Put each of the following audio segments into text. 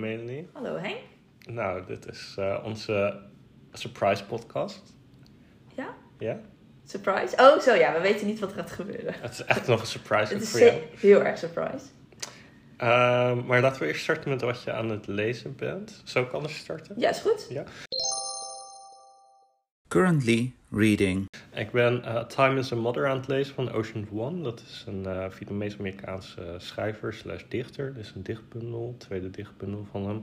Melanie. Hallo Henk. Nou, dit is uh, onze surprise podcast. Ja? Ja? Surprise? Oh, zo ja, we weten niet wat er gaat gebeuren. Het is echt nog een surprise Het is voor jou. heel erg surprise. Uh, maar laten we eerst starten met wat je aan het lezen bent. Zou ik anders starten? Ja, is goed. Ja. Currently reading. Ik ben uh, Time is a Mother aan het lezen van Ocean One. Dat is een uh, Vietnamees-Amerikaanse schrijver slash dichter. Is een dichtbundel, tweede dichtbundel van hem.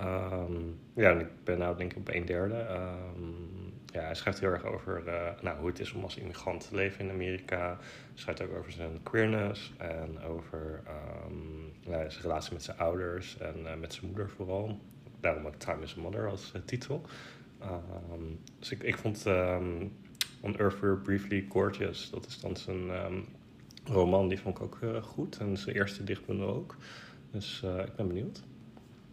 Um, ja, ik ben nou denk ik op een derde. Um, ja, hij schrijft heel erg over uh, nou, hoe het is om als immigrant te leven in Amerika. Hij schrijft ook over zijn queerness en over ja, zijn relatie met zijn ouders en met zijn moeder vooral. Daarom ook Time is a Mother als titel. Um, dus ik, ik vond um, On Earth We're Briefly Gorgeous, dat is dan zijn um, roman, die vond ik ook uh, goed. En zijn eerste dichtbundel ook. Dus uh, ik ben benieuwd.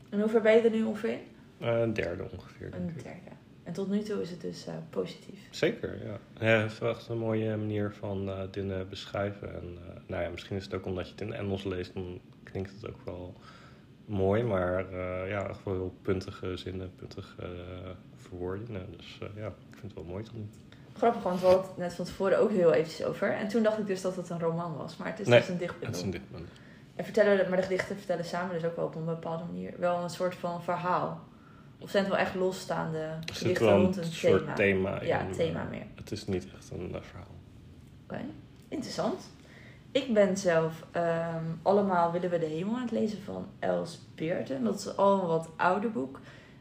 En hoe ver ben je er nu ongeveer? Uh, een derde ongeveer. Een derde. En tot nu toe is het dus positief. Zeker, ja. Hij heeft echt een mooie manier van dingen beschrijven. En nou ja, misschien is het ook omdat je het in Engels leest, dan klinkt het ook wel mooi, maar uh, ja, wel heel puntige zinnen, puntige uh, verwoordingen. Dus uh, ja, ik vind het wel mooi tot nu. Grappig, want we hadden het net van tevoren ook heel eventjes over. En toen dacht ik dus dat het een roman was, maar het is nee, dus een dichtbundel. Het is een dichtbundel. En vertellen, maar de gedichten vertellen samen dus ook wel op een bepaalde manier wel een soort van verhaal. Of zijn het wel echt losstaande gedichten wel rond een, een soort thema? thema ja, thema meer. Het is niet echt een verhaal. Oké, okay. interessant. Ik ben zelf um, Allemaal willen we de hemel aan het lezen van Els Beerten. Dat is al een wat ouder boek.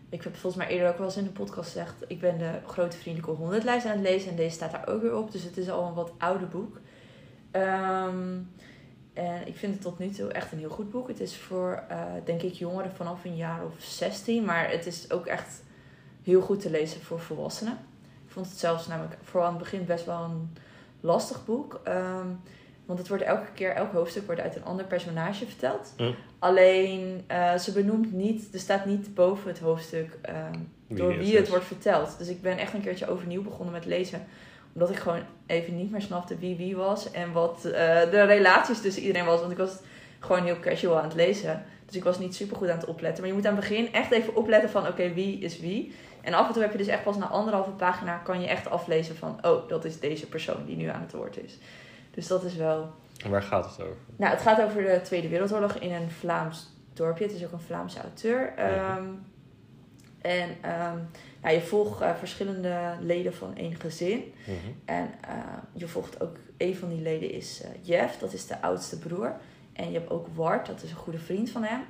Ik heb volgens mij eerder ook wel eens in de podcast gezegd... ik ben de grote vriendelijke honderdlijst aan het lezen... en deze staat daar ook weer op. Dus het is al een wat ouder boek. Um, en ik vind het tot nu toe echt een heel goed boek. Het is voor, uh, denk ik, jongeren vanaf een jaar of 16. Maar het is ook echt heel goed te lezen voor volwassenen. Ik vond het zelfs namelijk vooral aan het begin best wel een lastig boek... Um, want het wordt elke keer, elk hoofdstuk wordt uit een ander personage verteld. Hm. Alleen, uh, ze benoemt niet, er staat niet boven het hoofdstuk uh, Wie door wie het? wordt verteld. Dus ik ben echt een keertje overnieuw begonnen met lezen. Omdat ik gewoon even niet meer snapte wie wie was. En wat uh, de relaties tussen iedereen was. Want ik was gewoon heel casual aan het lezen. Dus ik was niet super goed aan het opletten. Maar je moet aan het begin echt even opletten van, oké, okay, wie is wie? En af en toe heb je dus echt pas na anderhalve pagina kan je echt aflezen van, oh, dat is deze persoon die nu aan het woord is. Dus dat is wel. En waar gaat het over? Nou, het gaat over de Tweede Wereldoorlog in een Vlaams dorpje. Het is ook een Vlaamse auteur. Um, en um, nou, je volgt uh, verschillende leden van één gezin. Mhm. En uh, je volgt ook een van die leden is uh, Jeff, dat is de oudste broer. En je hebt ook Wart, dat is een goede vriend van hem.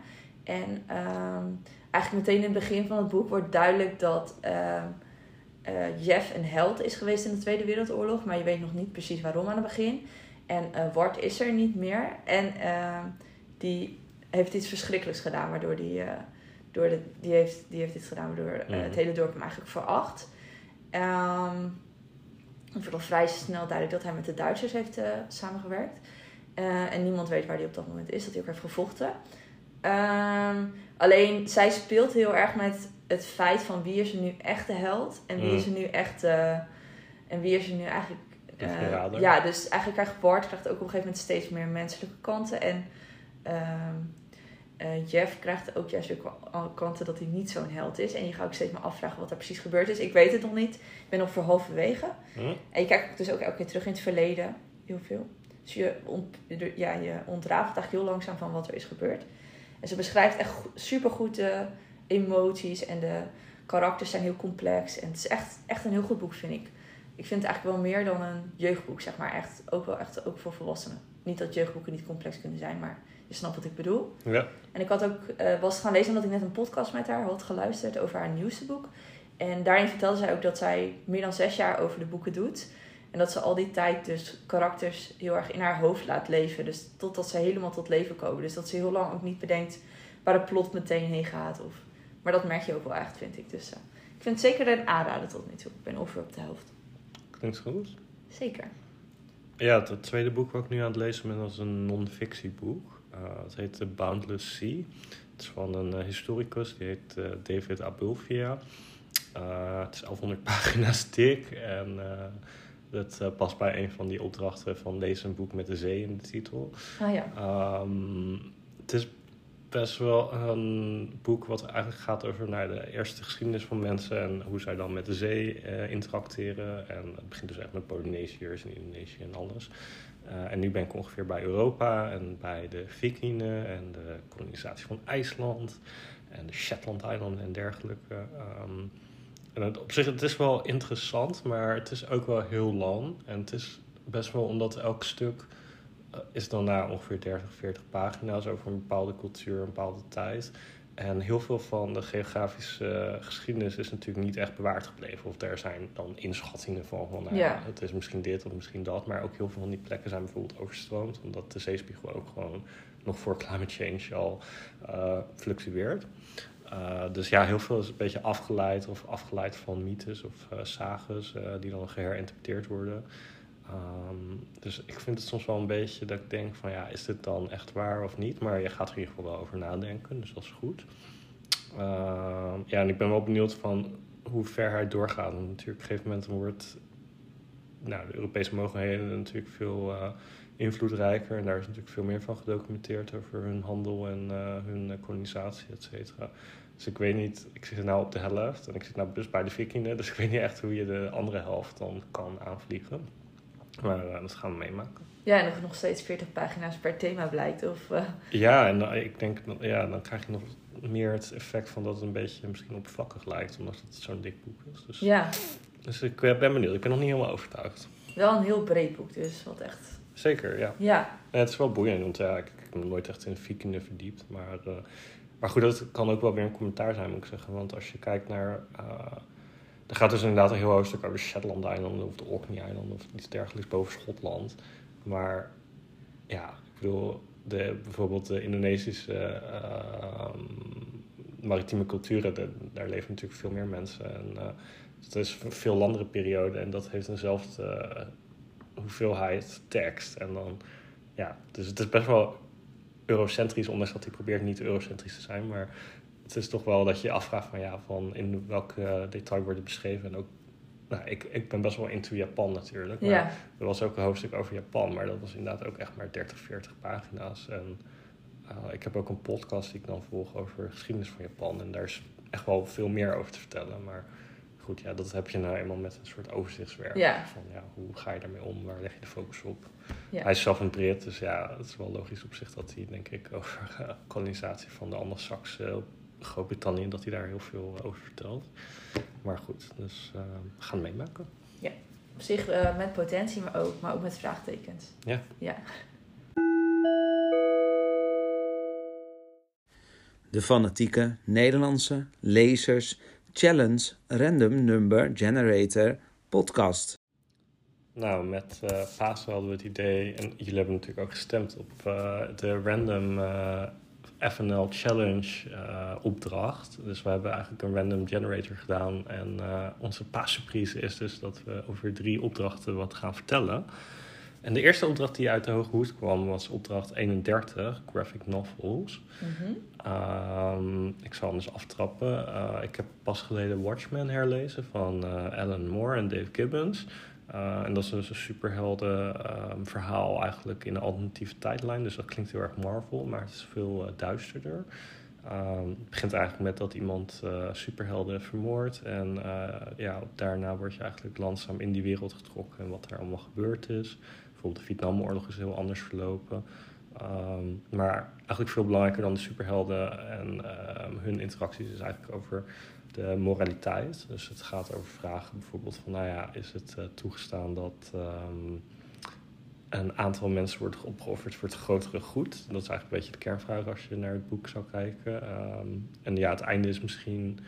En um, eigenlijk meteen in het begin van het boek wordt duidelijk dat uh, Jeff een held is geweest in de Tweede Wereldoorlog, maar je weet nog niet precies waarom aan het begin. En uh, Wart is er niet meer en uh, die heeft iets verschrikkelijks gedaan, waardoor die, door de, die, heeft, die heeft iets gedaan waardoor Mhm. het hele dorp hem eigenlijk veracht. Um, het wordt al vrij snel duidelijk dat hij met de Duitsers heeft samengewerkt. en niemand weet waar hij op dat moment is, dat hij ook heeft gevochten. Um, alleen zij speelt heel erg met het feit van wie is er nu echt de held en wie Mm. is er nu echt uh, en wie is er nu eigenlijk De uh, verrader. ja dus eigenlijk krijgt Bart krijgt ook op een gegeven moment steeds meer menselijke kanten en um, uh, Jeff krijgt ook juist weer kanten dat hij niet zo'n held is en je gaat ook steeds maar afvragen wat er precies gebeurd is ik weet het nog niet ik ben nog voor halverwege Hm? en je kijkt dus ook elke keer terug in het verleden heel veel dus je, ont, ja, je ontrafelt eigenlijk heel langzaam van wat er is gebeurd en ze beschrijft echt supergoed de emoties en de karakters zijn heel complex. En het is echt, echt een heel goed boek, vind ik. Ik vind het eigenlijk wel meer dan een jeugdboek, zeg maar. Echt, ook wel echt ook voor volwassenen. Niet dat jeugdboeken niet complex kunnen zijn, maar je snapt wat ik bedoel. Ja. En ik had ook, uh, was gaan lezen omdat ik net een podcast met haar had geluisterd over haar nieuwste boek. En daarin vertelde zij ook dat zij meer dan zes jaar over de boeken doet. En dat ze al die tijd dus karakters heel erg in haar hoofd laat leven. Dus totdat ze helemaal tot leven komen. Dus dat ze heel lang ook niet bedenkt waar het plot meteen heen gaat. Of... Maar dat merk je ook wel echt, vind ik. Dus uh, ik vind het zeker een aanrader tot nu toe. Ik ben ongeveer op de helft. Klinkt goed. Zeker. Ja, het tweede boek wat ik nu aan het lezen ben, is een non-fictieboek. Uh, het heet The Boundless Sea. Het is van een uh, historicus, die heet David Abulfia. Het is 1100 pagina's dik en dat uh, past bij een van die opdrachten van lees een boek met de zee in de titel. Ah ja. Um, het is best wel een boek wat eigenlijk gaat over nou, de eerste geschiedenis van mensen en hoe zij dan met de zee eh, interacteren. En het begint dus echt met Polynesiërs en Indonesië en alles. Eh, en nu ben ik ongeveer bij Europa en bij de Vikingen en de kolonisatie van IJsland en de Shetland Island en dergelijke. Ehm, en het, op zich, het is wel interessant, maar het is ook wel heel lang. En het is best wel omdat elk stuk is dan na ongeveer 30, 40 pagina's over een bepaalde cultuur, een bepaalde tijd. En heel veel van de geografische eh, geschiedenis is natuurlijk niet echt bewaard gebleven. Of er zijn dan inschattingen van, van nou, Ja. het is misschien dit of misschien dat. Maar ook heel veel van die plekken zijn bijvoorbeeld overstroomd. Omdat de zeespiegel ook gewoon nog voor climate change al eh, fluctueert. Uh, dus ja, heel veel is een beetje afgeleid of afgeleid van mythes of sages die dan geherinterpreteerd worden. Um, dus ik vind het soms wel een beetje dat ik denk van ja, is dit dan echt waar of niet? Maar je gaat er in ieder geval wel over nadenken, dus dat is goed. Uh, ja, en ik ben wel benieuwd van hoe ver hij doorgaat. Want natuurlijk op een gegeven moment wordt nou, de Europese mogelijkheden natuurlijk veel uh, invloedrijker. En daar is natuurlijk veel meer van gedocumenteerd over hun handel en uh, hun kolonisatie, et cetera. Dus ik weet niet, ik zit nou op de helft en ik zit nou dus bij de vikingen. Dus ik weet niet echt hoe je de andere helft dan kan aanvliegen. Maar uh, dat gaan we meemaken. Ja, en dat er nog steeds 40 pagina's per thema blijkt. Of, uh... Ja, en uh, ik denk, ja, dan krijg je nog meer het effect van dat het een beetje misschien oppervlakkig lijkt, omdat het zo'n dik boek is. Dus, ja. dus ik ben benieuwd. Ik ben nog niet helemaal overtuigd. Wel een heel breed boek, dus wat echt. Zeker, ja. Ja. En het is wel boeiend, want ja, ik, ik heb me nooit echt in vikingen verdiept. Maar, maar goed, dat kan ook wel weer een commentaar zijn, moet ik zeggen. Want als je kijkt naar. Er gaat dus inderdaad een heel hoofdstuk over Shetland Eilanden of de Orkney-eilanden of iets dergelijks boven Schotland. Maar ja, ik bedoel, de, bijvoorbeeld de Indonesische uh, maritieme culturen, de, daar leven natuurlijk veel meer mensen. En, uh, het is een veel landere periode en dat heeft eenzelfde uh, hoeveelheid tekst. En dan, ja, dus het is best wel eurocentrisch, ondanks dat hij probeert niet eurocentrisch te zijn. Maar het is toch wel dat je je afvraagt van ja, van in welke detail wordt het beschreven. En ook, nou, ik, ik ben best wel into Japan natuurlijk. Maar Ja. er was ook een hoofdstuk over Japan, maar dat was inderdaad ook echt maar 30, 40 pagina's. En uh, ik heb ook een podcast die ik dan volg over geschiedenis van Japan. En daar is echt wel veel meer over te vertellen. Maar goed, ja, dat heb je nou eenmaal met een soort overzichtswerk. Ja. Van ja, hoe ga je daarmee om? Waar leg je de focus op? Ja. Hij is zelf een Brit, dus ja, het is wel logisch op zich dat hij, denk ik, over uh, kolonisatie van de Anglo-Saxen op Groot-Brittannië, dat hij daar heel veel over vertelt. Maar goed, dus uh, we gaan meemaken. Op zich uh, met potentie, maar ook, maar ook met vraagtekens. Ja. Ja. De fanatieke Nederlandse lezers challenge random number generator podcast. Nou, met uh, Pasen hadden we het idee, en jullie hebben natuurlijk ook gestemd op uh, de random uh, FNL challenge opdracht. Dus we hebben eigenlijk een random generator gedaan. En onze paassurprise is dus dat we over drie opdrachten wat gaan vertellen. En de eerste opdracht die uit de Hoge Hoed kwam was opdracht 31, graphic novels. Mm -hmm. um, ik zal hem dus aftrappen. Uh, ik heb pas geleden Watchmen herlezen van uh, Alan Moore en Dave Gibbons. Uh, en dat is dus een superhelden um, verhaal eigenlijk in een alternatieve tijdlijn. Dus dat klinkt heel erg Marvel, maar het is veel uh, duisterder. Um, het begint eigenlijk met dat iemand uh, superhelden vermoordt. En ja, daarna word je eigenlijk langzaam in die wereld getrokken en wat er allemaal gebeurd is. Bijvoorbeeld de Vietnamoorlog is heel anders verlopen. Um, maar eigenlijk veel belangrijker dan de superhelden en hun interacties is eigenlijk over de moraliteit. Dus het gaat over vragen bijvoorbeeld van, nou ja, is het uh, toegestaan dat um, een aantal mensen wordt opgeofferd voor het grotere goed? Dat is eigenlijk een beetje de kernvraag als je naar het boek zou kijken. en ja, het einde is misschien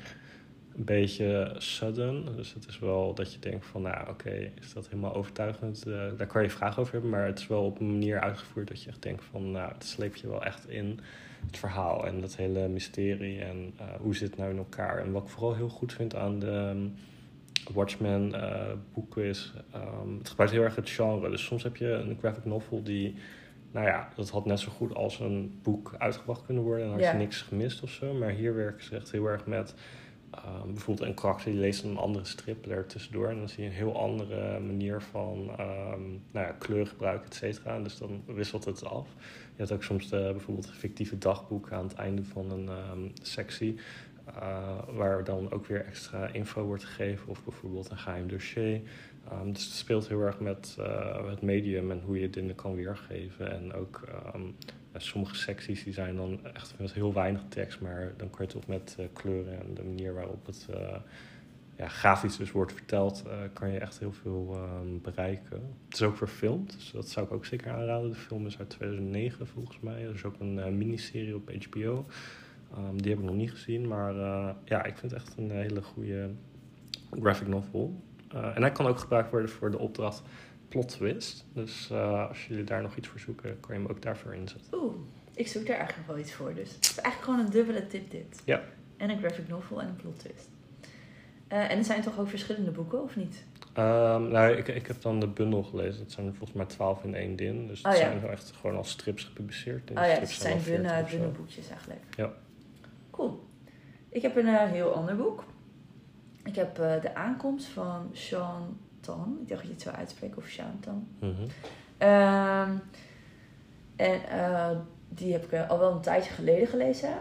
een beetje sudden. Dus het is wel dat je denkt van, nou oké, is dat helemaal overtuigend? Uh, daar kan je vragen over hebben, maar het is wel op een manier uitgevoerd dat je echt denkt van, nou, het sleep je wel echt in het verhaal en dat hele mysterie en uh, hoe zit het nou in elkaar. En wat ik vooral heel goed vind aan de um, Watchmen uh, boeken is, um, het gebruikt heel erg het genre. Dus soms heb je een graphic novel die, nou ja, dat had net zo goed als een boek uitgebracht kunnen worden en had je niks gemist of zo. Maar hier werken ze echt heel erg met ehm, bijvoorbeeld een karakter die leest een andere strip er tussendoor. En dan zie je een heel andere manier van ehm, nou ja, kleurgebruik, et cetera. Dus dan wisselt het af. Je hebt ook soms de, bijvoorbeeld fictieve dagboek aan het einde van een ehm, sectie. Uh, waar dan ook weer extra info wordt gegeven, of bijvoorbeeld een geheim dossier. Um, dus het speelt heel erg met uh, het medium en hoe je dingen kan weergeven. En ook um, sommige secties die zijn dan echt met heel weinig tekst, maar dan kan je met uh, kleuren en de manier waarop het ja, grafisch dus wordt verteld, kan je echt heel veel um, bereiken. Het is ook verfilmd, dus dat zou ik ook zeker aanraden. De film is uit 2009 volgens mij. Er is ook een miniserie op HBO. Um, die heb ik nog niet gezien, maar uh, ja, ik vind het echt een hele goede graphic novel. En hij kan ook gebruikt worden voor de opdracht plot twist. Dus als jullie daar nog iets voor zoeken, kan je hem ook daarvoor inzetten. Oeh, ik zoek daar eigenlijk wel iets voor. Dus het is eigenlijk gewoon een dubbele tip dit. Ja. En een graphic novel en een plot twist. En er zijn toch ook verschillende boeken, of niet? Um, nou, ik, ik heb dan de bundel gelezen. Dat zijn er volgens mij twaalf in één din. Dus het oh, ja. zijn wel echt gewoon als strips gepubliceerd. Oh ja, het zijn dunne, dunne boekjes eigenlijk. Ja. Cool. Ik heb een uh, heel ander boek. Ik heb uh, De Aankomst van Sean Tan. Ik dacht dat je het zo uitspreekt, of Sean Tan. Mm -hmm. um, en uh, die heb ik al wel een tijdje geleden gelezen.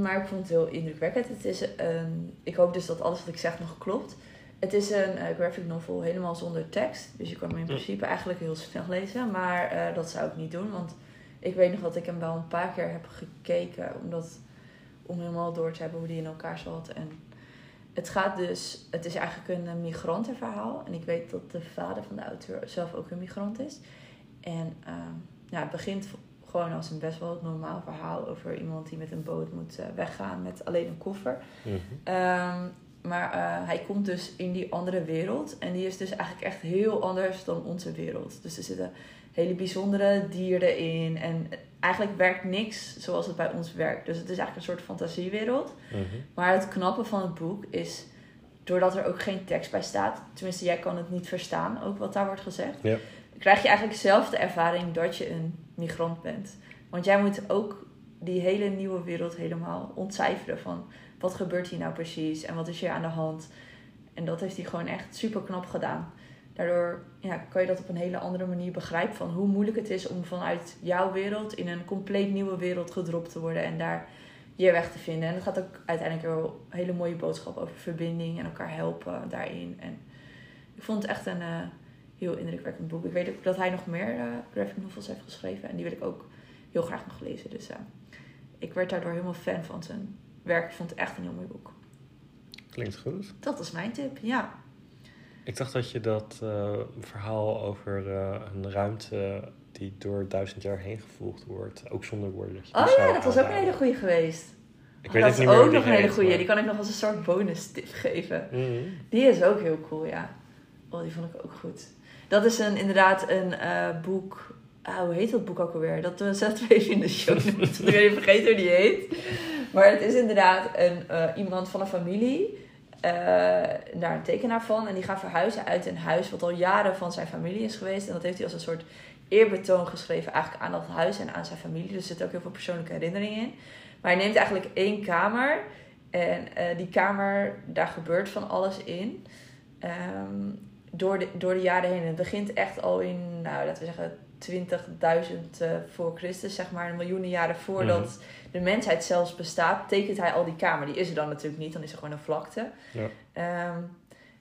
Maar ik vond het heel indrukwekkend. Het is een, ik hoop dus dat alles wat ik zeg nog klopt. Het is een graphic novel helemaal zonder tekst. Dus je kan hem in principe eigenlijk heel snel lezen. Maar dat zou ik niet doen. Want ik weet nog dat ik hem wel een paar keer heb gekeken. Omdat om helemaal door te hebben hoe die in elkaar zat. En het gaat dus, het is eigenlijk een migrantenverhaal. En ik weet dat de vader van de auteur zelf ook een migrant is. En uh, ja, het begint gewoon als een best wel normaal verhaal over iemand die met een boot moet uh, weggaan met alleen een koffer. Mm -hmm. um, maar uh, hij komt dus in die andere wereld. En die is dus eigenlijk echt heel anders dan onze wereld. Dus er zitten hele bijzondere dieren in. En eigenlijk werkt niks zoals het bij ons werkt. Dus het is eigenlijk een soort fantasiewereld. Mm -hmm. Maar het knappe van het boek is, doordat er ook geen tekst bij staat, tenminste jij kan het niet verstaan, ook wat daar wordt gezegd, ja. krijg je eigenlijk zelf de ervaring dat je een migrant bent. Want jij moet ook die hele nieuwe wereld helemaal ontcijferen van wat gebeurt hier nou precies en wat is hier aan de hand. En dat heeft hij gewoon echt super knap gedaan. Daardoor ja, kan je dat op een hele andere manier begrijpen van hoe moeilijk het is om vanuit jouw wereld in een compleet nieuwe wereld gedropt te worden en daar je weg te vinden. En het gaat ook uiteindelijk een hele mooie boodschap over verbinding en elkaar helpen daarin. En ik vond het echt een uh, heel indrukwekkend boek. Ik weet ook dat hij nog meer uh, graphic novels heeft geschreven en die wil ik ook heel graag nog lezen. Dus uh, ik werd daardoor helemaal fan van zijn werk. Ik vond het echt een heel mooi boek. Klinkt goed. Dat is mijn tip, ja. Ik dacht dat je dat uh, verhaal over een ruimte die door duizend jaar heen gevolgd wordt, ook zonder woorden. Oh ja, dat was ook een hele goede geweest. Ik weet dat het is niet meer ook nog een hele goede. maar- Die kan ik nog als een soort bonus tip geven. Mhm. Die is ook heel cool, ja. Oh, die vond ik ook goed. Dat is een, inderdaad een eh, boek. Ah, hoe heet dat boek ook alweer? Dat eh, zetten we even in de show. Ik even vergeten hoe die heet. Maar het is inderdaad een, eh, iemand van een familie. eh, daar een tekenaar van. En die gaan verhuizen uit een huis wat al jaren van zijn familie is geweest. En dat heeft hij als een soort eerbetoon geschreven eigenlijk aan dat huis en aan zijn familie. Dus er zitten ook heel veel persoonlijke herinneringen in. Maar hij neemt eigenlijk één kamer. En eh, die kamer, daar gebeurt van alles in. Ehm, door, de, door de jaren heen. Het begint echt al in, nou, laten we zeggen, 20.000 eh, voor Christus, zeg maar, een miljoenen jaren voordat Mhm. de mensheid zelfs bestaat, tekent hij al die kamer. Die is er dan natuurlijk niet, dan is er gewoon een vlakte. Ja. Ehm,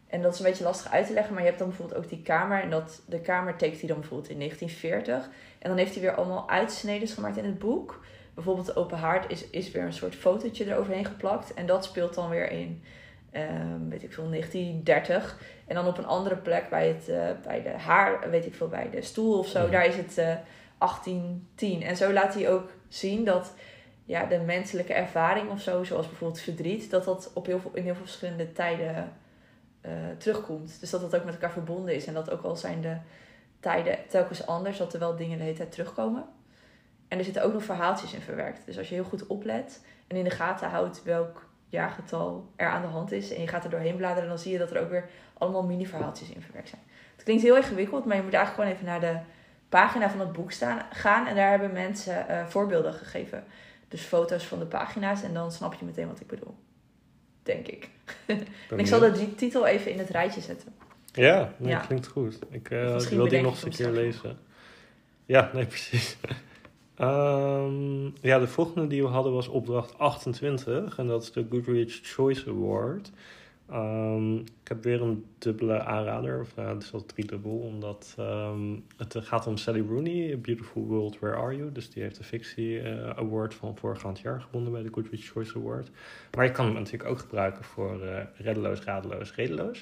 en dat is een beetje lastig uit te leggen, maar je hebt dan bijvoorbeeld ook die kamer. En dat, de kamer tekent hij dan bijvoorbeeld in 1940. En dan heeft hij weer allemaal uitsneden gemaakt in het boek. Bijvoorbeeld de open haard is, is weer een soort fotootje eroverheen geplakt. En dat speelt dan weer in, ehm, weet ik veel, 1930. En dan op een andere plek bij, het, eh, bij de haar, weet ik veel, bij de stoel of zo. Daar is het eh 1810. En zo laat hij ook zien dat ja, de menselijke ervaring of zo, zoals bijvoorbeeld verdriet, dat dat op heel veel, in heel veel verschillende tijden eh, terugkomt. Dus dat dat ook met elkaar verbonden is. En dat ook al zijn de tijden telkens anders, dat er wel dingen de hele tijd terugkomen. En er zitten ook nog verhaaltjes in verwerkt. Dus als je heel goed oplet en in de gaten houdt welk jaargetal er aan de hand is. En je gaat er doorheen bladeren, dan zie je dat er ook weer allemaal mini-verhaaltjes in verwerkt zijn. Het klinkt heel ingewikkeld, maar je moet eigenlijk gewoon even naar de pagina van het boek staan, gaan. En daar hebben mensen eh, voorbeelden gegeven. Dus foto's van de pagina's en dan snap je meteen wat ik bedoel. denk ik. En ik zal de titel even in het rijtje zetten. Ja, nee, Ja. klinkt goed. Ik eh, wil die nog eens een keer lezen. Ja, nee, precies. Ehm, ja, de volgende die we hadden was opdracht 28. En dat is de Goodreads Choice Award. Ehm, ik heb weer een dubbele aanrader. Of nou, het is wel driedubbel. Omdat ehm, het gaat om Sally Rooney. Beautiful World, Where Are You? Dus die heeft de fictie eh, award van voorgaand jaar gewonnen bij de Goodreads Choice Award. Maar je kan hem natuurlijk ook gebruiken voor eh reddeloos, radeloos, redeloos.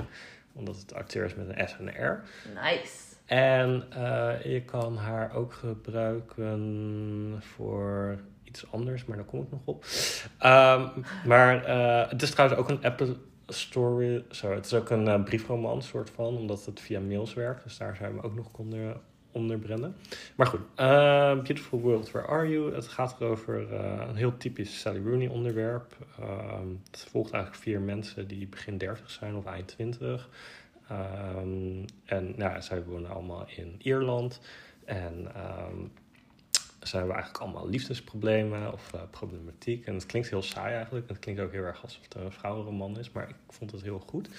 Omdat het acteur is met een S en een R. Nice. En eh, je kan haar ook gebruiken voor iets anders, maar daar kom ik nog op. Ehm, maar eh, het is trouwens ook een Apple Story. Sorry, het is ook een eh, briefroman soort van, omdat het via mails werkt. Dus daar je hem ook nog konden onderbrennen. Maar goed, eh, Beautiful World, Where Are You? Het gaat erover een heel typisch Sally Rooney onderwerp. Ehm, het volgt eigenlijk vier mensen die begin 30 zijn of eind 20. Ehm, en nou, zij wonen allemaal in Ierland. En ehm ze hebben eigenlijk allemaal liefdesproblemen of eh, problematiek. En het klinkt heel saai eigenlijk. Het klinkt ook heel erg alsof het een vrouwenroman is. Maar ik vond het heel goed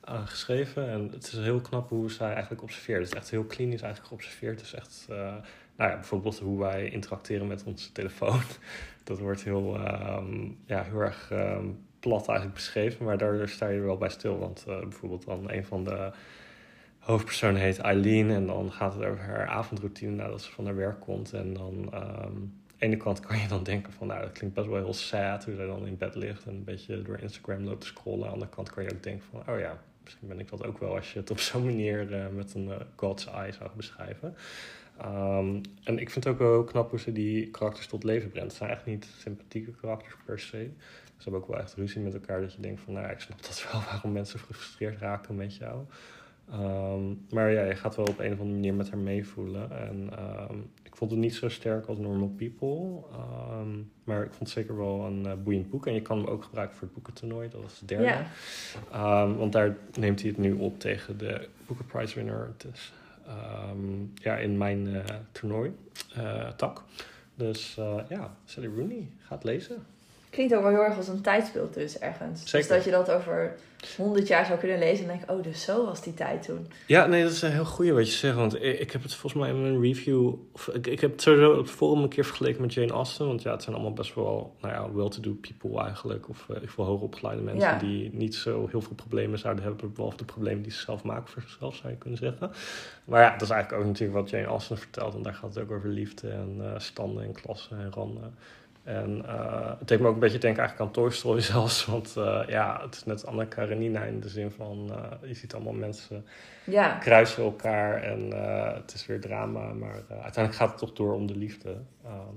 eh, geschreven. En het is heel knap hoe zij eigenlijk observeert. Het is echt heel klinisch eigenlijk geobserveerd. Het is echt, eh, nou ja, bijvoorbeeld hoe wij interacteren met onze telefoon. Dat wordt heel, ehm, ja, heel erg ehm, plat eigenlijk beschreven. Maar daar sta je er wel bij stil. Want eh, bijvoorbeeld dan een van de hoofdpersoon heet Eileen en dan gaat het over haar avondroutine nadat ze van haar werk komt. En dan ehm, aan de ene kant kan je dan denken van nou dat klinkt best wel heel sad hoe zij dan in bed ligt en een beetje door Instagram loopt te scrollen. Aan de andere kant kan je ook denken van oh ja, misschien ben ik dat ook wel als je het op zo'n manier eh, met een eh, God's eye zou beschrijven. Ehm, en ik vind het ook wel knap hoe ze die karakters tot leven brengt. Het zijn echt niet sympathieke karakters per se. Ze hebben ook wel echt ruzie met elkaar dat je denkt van nou ja, ik snap dat wel waarom mensen gefrustreerd raken met jou. Ehm, maar ja, je gaat wel op een of andere manier met haar meevoelen. En ehm, ik vond het niet zo sterk als Normal People. Ehm, maar ik vond het zeker wel een eh, boeiend boek. En je kan hem ook gebruiken voor het boekentoernooi. Dat is de derde. Ja. Want daar neemt hij het nu op tegen de Booker Prize winner. Dus ja, in mijn eh, toernooi, eh, tak. Dus ja, Sally Rooney, gaat lezen. Klinkt ook wel heel erg als een tijdspel dus ergens. Zeker. Dus dat je dat over 100 jaar zou kunnen lezen en denk oh, dus zo was die tijd toen. Ja, nee, dat is een heel goeie wat je zegt. Want ik, ik heb het volgens mij in mijn review... Of ik, ik heb het sowieso op het forum een keer vergeleken met Jane Austen. Want ja, het zijn allemaal best wel nou ja, well-to-do people eigenlijk. Of uh, veel hoogopgeleide mensen Ja. die niet zo heel veel problemen zouden hebben. Behalve de problemen die ze zelf maken voor zichzelf, zou je kunnen zeggen. Maar ja, dat is eigenlijk ook natuurlijk wat Jane Austen vertelt. Want daar gaat het ook over liefde en eh, standen en klassen en randen. En eh, het deed me ook een beetje denken eigenlijk aan Toy Story zelfs. Want eh, ja, het is net Anna Karenina in de zin van... eh, je ziet allemaal mensen Ja, kruisen elkaar en het is weer drama. Maar uiteindelijk gaat het toch door om de liefde.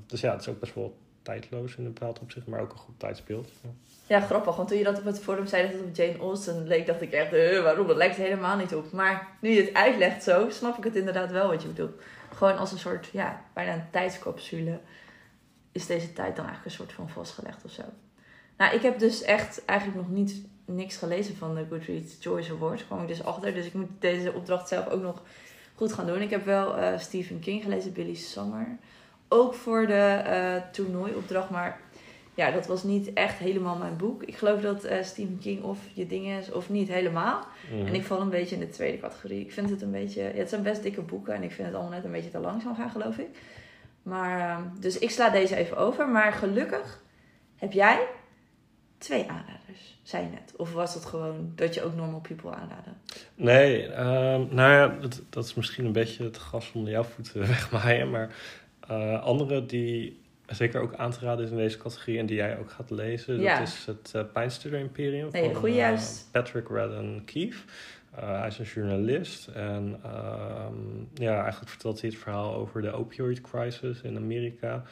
Dus ja, het is ook best wel tijdloos in een bepaald opzicht, maar ook een goed tijdsbeeld. Ja. ja, grappig. Want toen je dat op het forum zei dat het op Jane Austen leek, dacht ik echt, eh, waarom? Dat lijkt helemaal niet op. Maar nu je het uitlegt zo, snap ik het inderdaad wel wat je bedoelt. Gewoon als een soort, ja, bijna een tijdscapsule is deze tijd dan eigenlijk een soort van vastgelegd of zo. Nou, ik heb dus echt eigenlijk nog niet niks gelezen van de Goodreads Choice Awards. kwam ik dus achter. Dus ik moet deze opdracht zelf ook nog goed gaan doen. Ik heb wel eh, Stephen King gelezen, Billy Summer. Ook voor de eh toernooiopdracht, maar ja, dat was niet echt helemaal mijn boek. Ik geloof dat eh, Stephen King of je ding is of niet helemaal. Mhm. En ik val een beetje in de tweede categorie. Ik vind het een beetje... Ja, het zijn best dikke boeken en ik vind het allemaal net een beetje te langzaam gaan, geloof ik. Maar, eh, dus ik sla deze even over. Maar gelukkig heb jij twee aanraders, zei je net. Of was het gewoon dat je ook Normal People aanraadde? Nee, ehm, nou ja, dat, dat is misschien een beetje het gas onder jouw voeten wegmaaien. Maar eh, andere die zeker ook aan te raden is in deze categorie en die jij ook gaat lezen, Ja. dat is het uh, Pijnstiller Imperium Nee, van juist. Patrick Radden Keefe. Uh, hij is een journalist en ehm, ja, eigenlijk vertelt hij het verhaal over de opioid crisis in Amerika.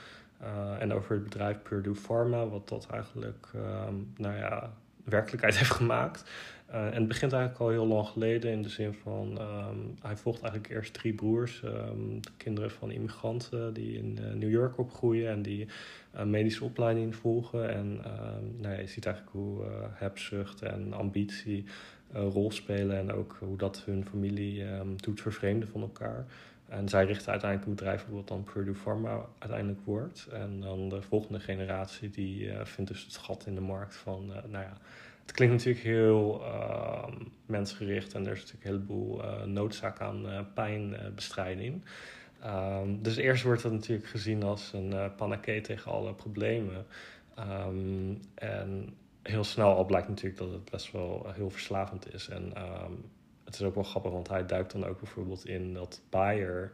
Uh, en over het bedrijf Purdue Pharma, wat dat eigenlijk ehm, nou ja, werkelijkheid heeft gemaakt. Uh, en het begint eigenlijk al heel lang geleden in de zin van... Um, hij volgt eigenlijk eerst drie broers, um, kinderen van immigranten... die in New York opgroeien en die uh, medische opleiding volgen. En um, nou ja, je ziet eigenlijk hoe hebzucht en ambitie een rol spelen... en ook hoe dat hun familie um, doet vervreemden van elkaar... En zij richten uiteindelijk een bedrijf op wat dan Purdue Pharma uiteindelijk wordt. En dan de volgende generatie die uh, vindt dus het gat in de markt van, uh, nou ja, het klinkt natuurlijk heel uh, mensgericht en er is natuurlijk een heleboel noodzaak aan pijnbestrijding. Um, dus eerst wordt het natuurlijk gezien als een panacee tegen alle problemen. En heel snel al blijkt natuurlijk dat het best wel heel verslavend is. En um, het is ook wel grappig, want hij duikt dan ook bijvoorbeeld in dat Bayer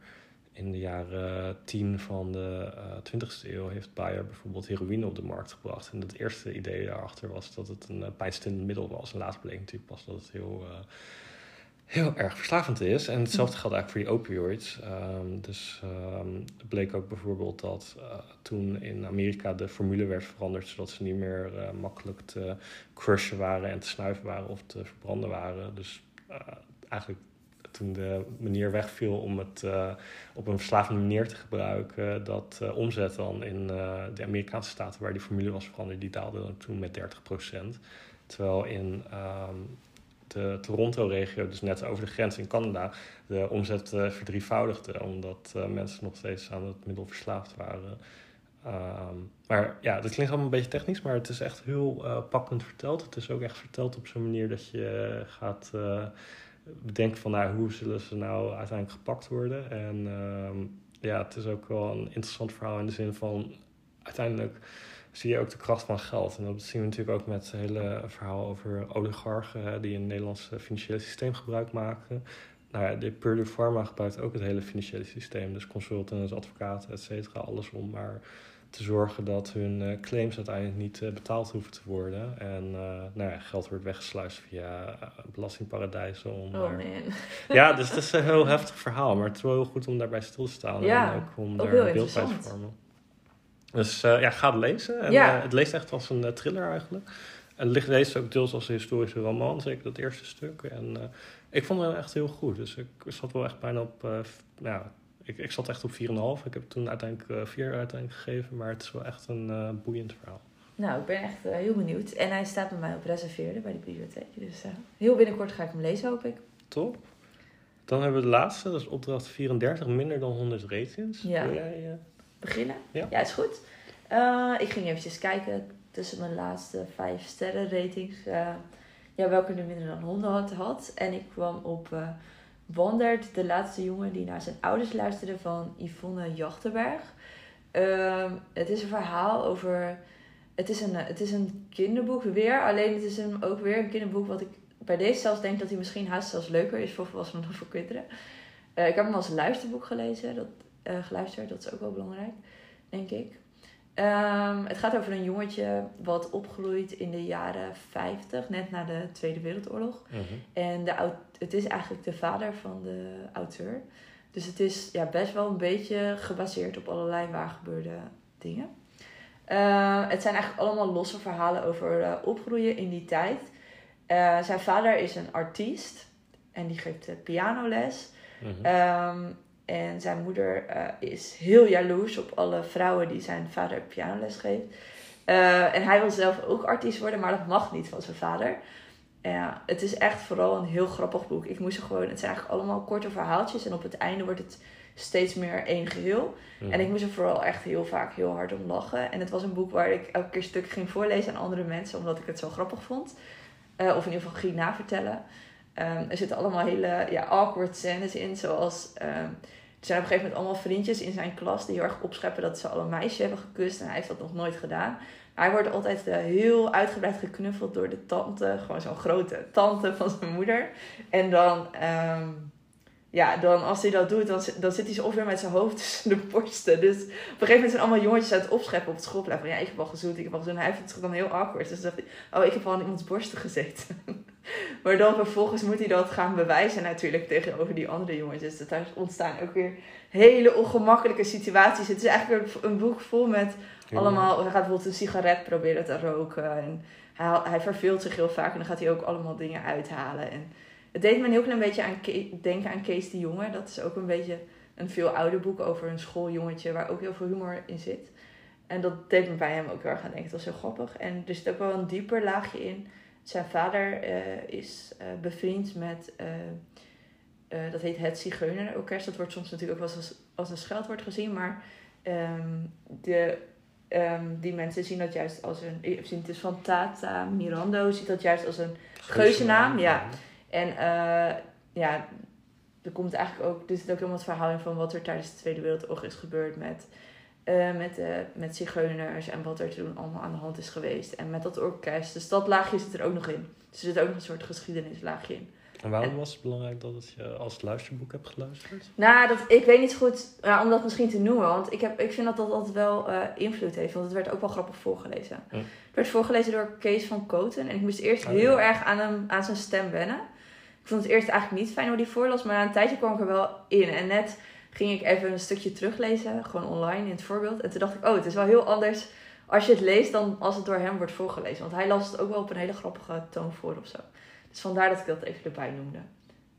in de jaren tien van de uh, 20e eeuw heeft Bayer bijvoorbeeld heroïne op de markt gebracht. En het eerste idee daarachter was dat het een uh, pijnstillend middel was. En later bleek natuurlijk pas dat het heel, uh, heel erg verslavend is. En hetzelfde geldt eigenlijk voor die opioids. Um, dus um, het bleek ook bijvoorbeeld dat uh, toen in Amerika de formule werd veranderd, zodat ze niet meer uh, makkelijk te crushen waren en te snuiven waren of te verbranden waren. Dus uh, eigenlijk toen de manier wegviel om het op een verslavende manier te gebruiken, dat omzet dan in de Amerikaanse staten waar die formule was veranderd, die daalde dan toen met 30%. Terwijl in um, de Toronto-regio, dus net over de grens in Canada, de omzet verdrievoudigde, omdat mensen nog steeds aan het middel verslaafd waren. Um, maar ja, dat klinkt allemaal een beetje technisch, maar het is echt heel pakkend verteld. Het is ook echt verteld op zo'n manier dat je gaat bedenken van nou, hoe zullen ze nou uiteindelijk gepakt worden. En uh, ja, het is ook wel een interessant verhaal in de zin van uiteindelijk zie je ook de kracht van geld. En dat zien we natuurlijk ook met het hele verhaal over oligarchen hè, die een Nederlands financiële systeem gebruik maken. Nou ja, de Purdue Pharma gebruikt ook het hele financiële systeem. Dus consultants, advocaten, et cetera, alles om maar te zorgen dat hun uh, claims uiteindelijk niet uh, betaald hoeven te worden. En uh, nou ja, geld wordt weggesluist via belastingparadijzen. Om oh man. ja, dus het is een heel heftig verhaal. Maar het is wel heel goed om daarbij stil te staan. Ja, en ook om ook daar een beeld bij te vormen. Dus ja, ga het lezen. En, ja. het leest echt als een thriller eigenlijk. En het leest ook deels als een historische roman, zeker dat eerste stuk. En ik vond het echt heel goed. Dus ik zat wel echt bijna op... nou, ik, ik zat echt op 4,5. Ik heb toen uiteindelijk uh, 4 uiteindelijk gegeven. Maar het is wel echt een uh, boeiend verhaal. Nou, ik ben echt uh, heel benieuwd. En hij staat bij mij op reserveerde bij de bibliotheek. Dus heel binnenkort ga ik hem lezen, hoop ik. Top. Dan hebben we de laatste. Dat is opdracht 34. Minder dan 100 ratings. Ja. Wil jij beginnen? Ja. Ja, is goed. ik ging eventjes kijken tussen mijn laatste 5 sterren ratings. ja, welke er minder dan 100 had. En ik kwam op... Wandert, de laatste jongen die naar zijn ouders luisterde van Yvonne Jachtenberg. Um, het is een verhaal over. Het is, een, het is een kinderboek weer, alleen het is een, ook weer een kinderboek wat ik bij deze zelfs denk dat hij misschien haast zelfs leuker is voor volwassenen dan voor kinderen. Uh, ik heb hem als luisterboek gelezen, dat, uh, geluisterd, dat is ook wel belangrijk, denk ik. Um, het gaat over een jongetje wat opgroeit in de jaren 50, net na de Tweede Wereldoorlog. Mm-hmm. En de, het is eigenlijk de vader van de auteur. Dus het is ja, best wel een beetje gebaseerd op allerlei waargebeurde dingen. Uh, het zijn eigenlijk allemaal losse verhalen over uh, opgroeien in die tijd. Uh, zijn vader is een artiest en die geeft pianoles. Um, en zijn moeder uh, is heel jaloers op alle vrouwen die zijn vader pianoles geeft. Uh, en hij wil zelf ook artiest worden, maar dat mag niet van zijn vader. Ja, het is echt vooral een heel grappig boek. Ik moest er gewoon, het zijn eigenlijk allemaal korte verhaaltjes. En op het einde wordt het steeds meer één geheel. Mhm. En ik moest er vooral echt heel vaak heel hard om lachen. En het was een boek waar ik elke keer stuk ging voorlezen aan andere mensen, omdat ik het zo grappig vond. Uh, of in ieder geval ging navertellen. Um, er zitten allemaal hele ja, awkward scènes in, zoals... Um, er zijn op een gegeven moment allemaal vriendjes in zijn klas die heel erg opscheppen dat ze al een meisje hebben gekust. En hij heeft dat nog nooit gedaan. Hij wordt altijd uh, heel uitgebreid geknuffeld door de tante. Gewoon zo'n grote tante van zijn moeder. En dan, um, ja, dan als hij dat doet, dan, dan zit hij zo ongeveer met zijn hoofd tussen de borsten. Dus op een gegeven moment zijn allemaal jongetjes uit het opscheppen op het schoolplein. Van ja, ik heb al gezoend, ik heb al gezoend. En hij vindt het dan heel awkward. Dus dan dacht hij, oh, ik heb al aan iemands borsten gezeten. Maar dan vervolgens moet hij dat gaan bewijzen natuurlijk tegenover die andere jongens. Dus daar ontstaan ook weer hele ongemakkelijke situaties. Het is eigenlijk een boek vol met allemaal... Hij gaat bijvoorbeeld een sigaret proberen te roken. En hij, hij verveelt zich heel vaak en dan gaat hij ook allemaal dingen uithalen. En het deed me een heel klein beetje aan denken aan Kees de Jonge. Dat is ook een beetje een veel ouder boek over een schooljongetje waar ook heel veel humor in zit. En dat deed me bij hem ook heel erg aan denken. Het was heel grappig. En er zit ook wel een dieper laagje in zijn vader uh, is uh, bevriend met, uh, dat heet het Zigeunerorkest. Dat wordt soms natuurlijk ook wel als, als een scheldwoord gezien, maar um, de ehm, die mensen zien dat juist als een... Gezien, het is van Tata Mirando, ziet dat juist als een geuzennaam. Ja. En eh, ja, er komt eigenlijk ook... Er zit ook helemaal het verhaal in van wat er tijdens de Tweede Wereldoorlog is gebeurd met... eh, met, eh met zigeuners en wat er toen allemaal aan de hand is geweest. En met dat orkest. Dus dat laagje zit er ook nog in. Dus er zit ook nog een soort geschiedenislaagje in. En waarom was het belangrijk dat het je als luisterboek hebt geluisterd? Nou, dat, ik weet niet goed ja, om dat misschien te noemen. Want ik, heb, ik vind dat dat altijd wel invloed heeft. Want het werd ook wel grappig voorgelezen. Hm. Het werd voorgelezen door Kees van Koten. En ik moest eerst Oh, heel ja. erg aan, hem, aan zijn stem wennen. Ik vond het eerst eigenlijk niet fijn hoe die voorlas. Maar na een tijdje kwam ik er wel in. En net ging ik even een stukje teruglezen. Gewoon online in het voorbeeld. En toen dacht ik, oh, het is wel heel anders als je het leest dan als het door hem wordt voorgelezen. Want hij las het ook wel op een hele grappige toon voor of zo. Dus vandaar dat ik dat even erbij noemde.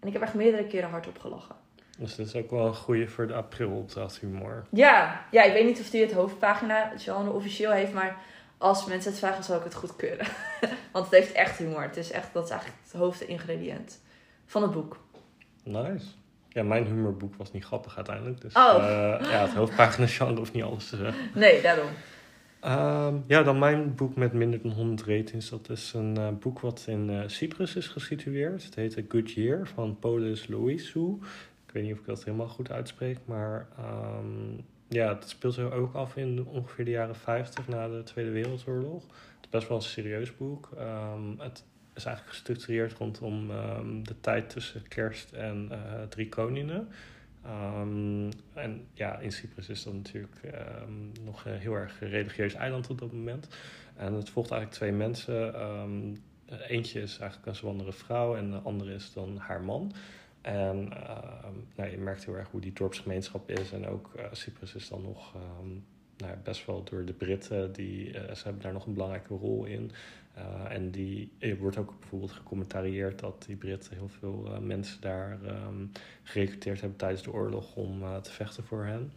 En ik heb echt meerdere keren hardop gelachen. Dus dit is ook wel een goede voor de april humor. Ja, ja, ik weet niet of die het hoofdpagina genre officieel heeft, maar als mensen het vragen, zal ik het goedkeuren. Want het heeft echt humor. Het is echt, dat is eigenlijk het hoofdingrediënt van het boek. Nice. Ja, mijn humorboek was niet grappig uiteindelijk. Dus Oh. eh, ja, het hoofdpagina genre hoeft niet alles te zeggen. Nee, daarom. Ehm, ja, dan mijn boek met minder dan 100 ratings. Dat is een eh, boek wat in eh, Cyprus is gesitueerd. Het heet A Good Year van Polis Louisou. Ik weet niet of ik dat helemaal goed uitspreek, maar ehm, ja, het speelt zich ook af in ongeveer de jaren 50 na de Tweede Wereldoorlog. Het is best wel een serieus boek. Ehm, het is eigenlijk gestructureerd rondom ehm, de tijd tussen kerst en eh, drie koningen. Ehm, en ja, in Cyprus is dat natuurlijk ehm, nog een heel erg religieus eiland op dat moment. En het volgt eigenlijk twee mensen. Eentje is eigenlijk een zwangere vrouw en de andere is dan haar man. En nou, je merkt heel erg hoe die dorpsgemeenschap is. En ook eh, Cyprus is dan nog nou, best wel door de Britten. Die, eh, ze hebben daar nog een belangrijke rol in. Eh, en die er wordt ook bijvoorbeeld gecommentarieerd dat die Britten heel veel eh, mensen daar ehm, gerecruiteerd hebben tijdens de oorlog om te vechten voor hen.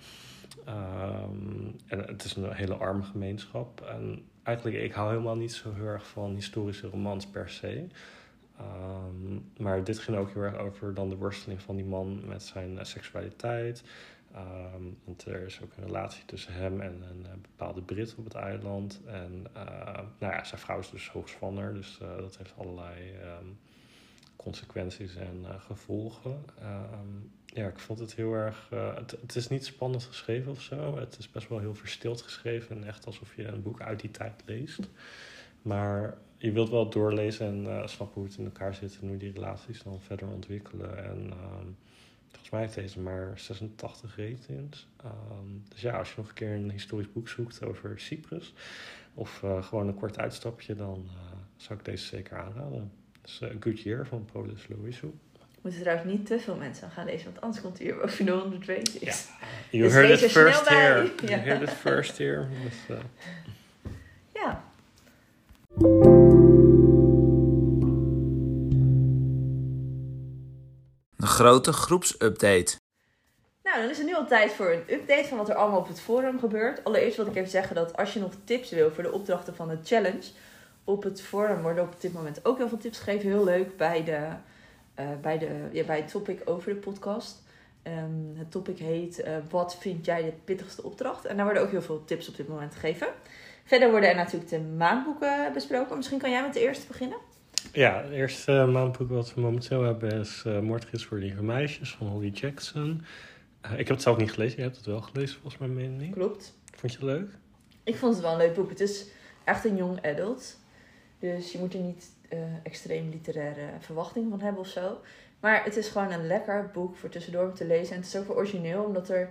Ehm, en het is een hele arme gemeenschap. En eigenlijk, ik hou helemaal niet zo heel erg van historische romans per se. Ehm, maar dit ging ook heel erg over dan de worsteling van die man met zijn seksualiteit. Ehm, want er is ook een relatie tussen hem en een eh, bepaalde Brit op het eiland. En eh, nou ja, zijn vrouw is dus hoogzwanger, dus eh, dat heeft allerlei ehm, consequenties en gevolgen. Ehm, ja, ik vond het heel erg. het, het is niet spannend geschreven of zo. Het is best wel heel verstild geschreven. En echt alsof je een boek uit die tijd leest. Maar je wilt wel doorlezen en snappen hoe het in elkaar zit en hoe die relaties dan verder ontwikkelen. En volgens mij heeft deze maar 86 ratings. Ehm, dus ja, als je nog een keer een historisch boek zoekt over Cyprus. Of eh, gewoon een kort uitstapje, dan eh, zou ik deze zeker aanraden. Dus uh, Good Year van Louisou. We moeten trouwens niet te veel mensen aan gaan lezen, want anders komt hij hier boven de 100 ratings. Ja. You Dus heard it er snel first bij. here. Ja. You heard it first here. Grote groepsupdate. Nou, dan is het nu al tijd voor een update van wat er allemaal op het forum gebeurt. Allereerst wil ik even zeggen dat als je nog tips wil voor de opdrachten van de challenge, op het forum worden op dit moment ook heel veel tips gegeven. Heel leuk bij, de, eh, bij, de, ja, bij het topic over de podcast. Ehm, het topic heet eh, Wat vind jij de pittigste opdracht? En daar worden ook heel veel tips op dit moment gegeven. Verder worden er natuurlijk de maandboeken besproken. Misschien kan jij met de eerste beginnen. Ja, het eerste uh, maandboek wat we momenteel hebben is uh, Moordgids voor lieve meisjes van Holly Jackson. Uh, ik heb het zelf niet gelezen. Je hebt het wel gelezen volgens mij, meen ik. Klopt. Vond je het leuk? Ik vond het wel een leuk boek. Het is echt een young adult. Dus je moet er niet uh, extreem literaire verwachtingen van hebben of zo. Maar het is gewoon een lekker boek voor tussendoor om te lezen. En het is ook wel origineel, omdat er...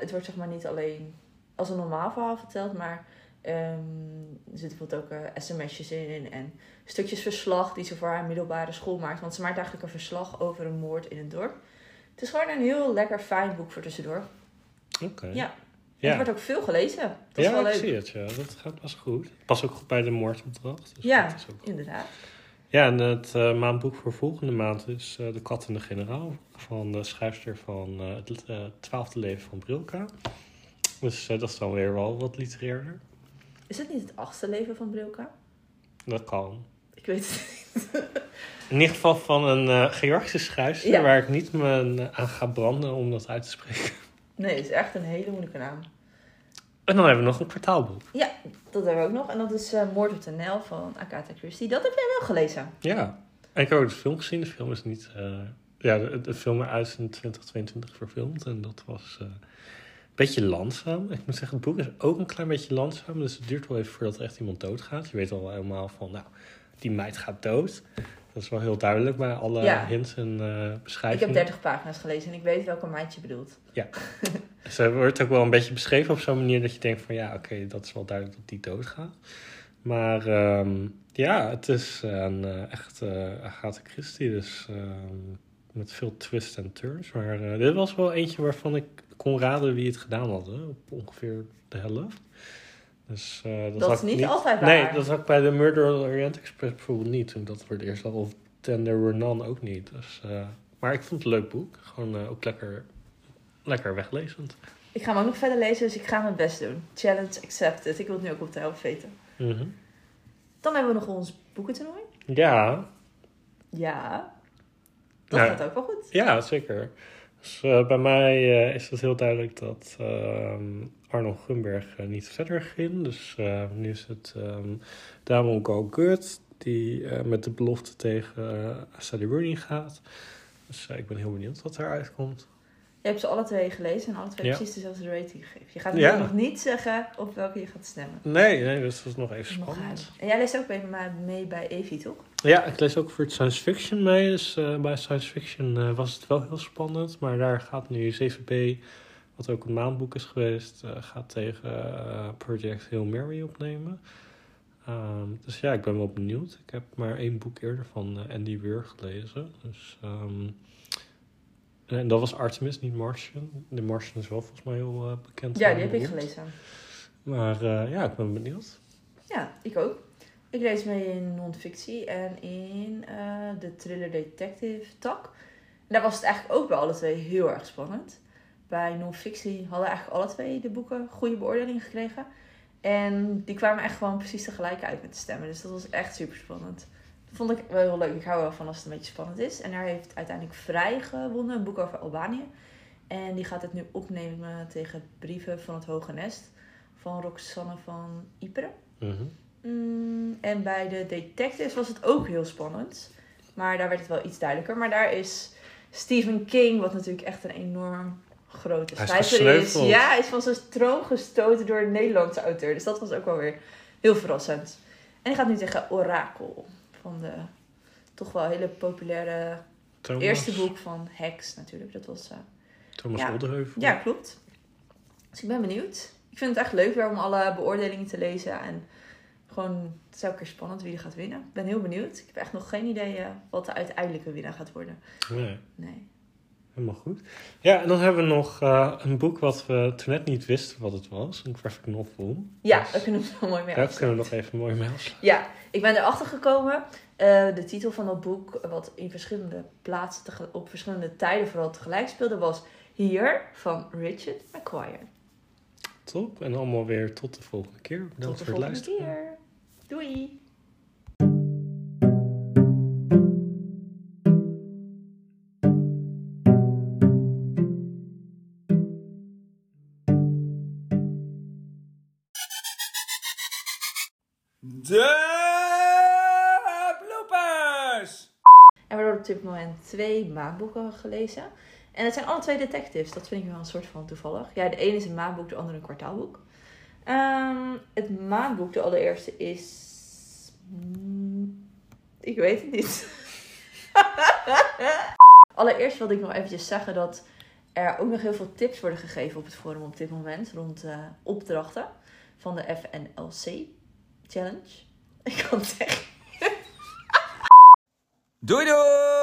Het wordt zeg maar niet alleen als een normaal verhaal verteld, maar... Um, er zitten bijvoorbeeld ook uh, sms'jes in en stukjes verslag die ze voor haar middelbare school maakt. Want ze maakt eigenlijk een verslag over een moord in het dorp. Het is gewoon een heel lekker fijn boek voor tussendoor. Oké. Okay. Ja. Ja. Het wordt ook veel gelezen. Dat ja, is wel leuk. ik zie het. Ja. Dat gaat pas goed. Pas ook goed bij de moordopdracht. Dus ja, ook... inderdaad. Ja, en het uh, maandboek voor volgende maand is uh, De Kat en de Generaal. Van de schrijfster van Het Twaalfde Leven van Brilka. Dus dat is dan weer wel wat literairder. Is het niet het achtste leven van Brilka? Dat kan. Ik weet het niet. In ieder geval van een uh, Georgische schrijfster ja. waar ik niet me aan ga branden om dat uit te spreken. Nee, het is echt een hele moeilijke naam. En dan hebben we nog een kwartaalboek. Ja, dat hebben we ook nog. En dat is eh, Moord op de Nijl van Agatha Christie. Dat heb jij wel gelezen. Ja. En ik heb ook de film gezien. De film is niet... eh, ja, de, de film is in 2022 verfilmd. En dat was eh, beetje langzaam. Ik moet zeggen, het boek is ook een klein beetje langzaam. Dus het duurt wel even voordat er echt iemand doodgaat. Je weet al helemaal van, nou, die meid gaat dood. Dat is wel heel duidelijk bij alle Ja. hints en eh Ik heb beschrijvingen. 30 pagina's gelezen en ik weet welke meid je bedoelt. Ze wordt ook wel een beetje beschreven op zo'n manier dat je denkt van ja, oké, dat is wel duidelijk dat die doodgaat. Maar ehm, ja, het is een eh, echt eh Agatha Christie, dus ehm, met veel twists en turns. Maar dit was wel eentje waarvan ik kon raden wie het gedaan had, hè, op ongeveer de helft. Dus, eh, dat Dat is niet altijd waar. Nee, dat had ik bij de Murder on the Orient Express bijvoorbeeld niet toen dat voor het eerst had. Of There Were None ook niet. Dus, eh, maar ik vond het een leuk boek. Gewoon eh, ook lekker, lekker weglezend. Ik ga hem ook nog verder lezen, dus ik ga mijn best doen. Challenge accepted. Ik wil het nu ook op de helft weten. Mhm. Dan hebben we nog ons boekentoernooi. Ja, Ja, dat Ja. gaat ook wel goed. ja, zeker. Dus eh, bij mij eh, is het heel duidelijk dat ehm Arnold Gunberg eh, niet verder ging. Dus nu is het ehm Damon Go Good die met de belofte tegen Sally Rooney gaat. Dus ik ben heel benieuwd wat eruit komt. Je hebt ze alle twee gelezen en alle twee Ja. precies dezelfde rating gegeven. Je gaat Ja. nog niet zeggen op welke je gaat stemmen. Nee, nee, dus dat is nog even spannend. En jij leest ook mee, bij Evie, toch? Ja, ik lees ook voor het science fiction mee. Dus eh, bij science fiction eh, was het wel heel spannend. Maar daar gaat nu 7b, wat ook een maandboek is geweest, eh, gaat tegen Project Hail Mary opnemen. Ehm, dus ja, ik ben wel benieuwd. Ik heb maar één boek eerder van Andy Weir gelezen. Dus, ehm, en dat was Artemis, niet Martian. De Martian is wel volgens mij heel eh, bekend. Ja, die heb ik gelezen. Maar eh, ja, ik ben benieuwd. Ja, ik ook. Ik lees mee in non-fictie en in eh, de thriller detective tak. En daar was het eigenlijk ook bij alle twee heel erg spannend. Bij non-fictie hadden eigenlijk alle twee de boeken goede beoordelingen gekregen. En die kwamen echt gewoon precies tegelijk uit met de stemmen. Dus dat was echt super spannend. Vond ik wel heel leuk. Ik hou wel van als het een beetje spannend is. En daar heeft uiteindelijk Vrij gewonnen, een boek over Albanië. En die gaat het nu opnemen tegen Brieven van het Hoge Nest van Roxanne van Ypres. Mhm. Mm, en bij de detectives was het ook heel spannend. Maar daar werd het wel iets duidelijker. Maar daar is Stephen King, wat natuurlijk echt een enorm grote schrijver is. Ja, hij is van zijn troon gestoten door een Nederlandse auteur. Dus dat was ook wel weer heel verrassend. En hij gaat nu tegen Orakel. Van de toch wel hele populaire Thomas, eerste boek van Hex natuurlijk. Dat was... eh, Thomas Ja. Oldeheuvel. ja, klopt. Dus ik ben benieuwd. Ik vind het echt leuk weer om alle beoordelingen te lezen. En gewoon, het is elke keer spannend wie er gaat winnen. Ik ben heel benieuwd. Ik heb echt nog geen idee eh, wat de uiteindelijke winnaar gaat worden. Nee. Nee. Helemaal goed. Ja, en dan hebben we nog eh, een boek wat we toen net niet wisten wat het was. Een graphic novel. Ja, Dus daar kunnen we wel mooi mee daar kunnen we nog even mooi mee afsluiten. Ja, ik ben erachter gekomen. eh, de titel van dat boek, wat in verschillende plaatsen, tege- op verschillende tijden vooral tegelijk speelde, was Hier van Richard McQuire. Top. En allemaal weer tot de volgende keer. Tot Bedankt de voor het volgende luisteren. keer. Doei! Dit moment twee maandboeken gelezen. En het zijn alle twee detectives. Dat vind ik wel een soort van toevallig. Ja, de ene is een maandboek, de andere een kwartaalboek. Ehm, het maandboek, de allereerste, is... mm, ik weet het niet. Allereerst wilde ik nog eventjes zeggen dat er ook nog heel veel tips worden gegeven op het forum op dit moment. Rond eh, opdrachten van de FNLC Challenge. Ik kan het zeggen. Doei doei!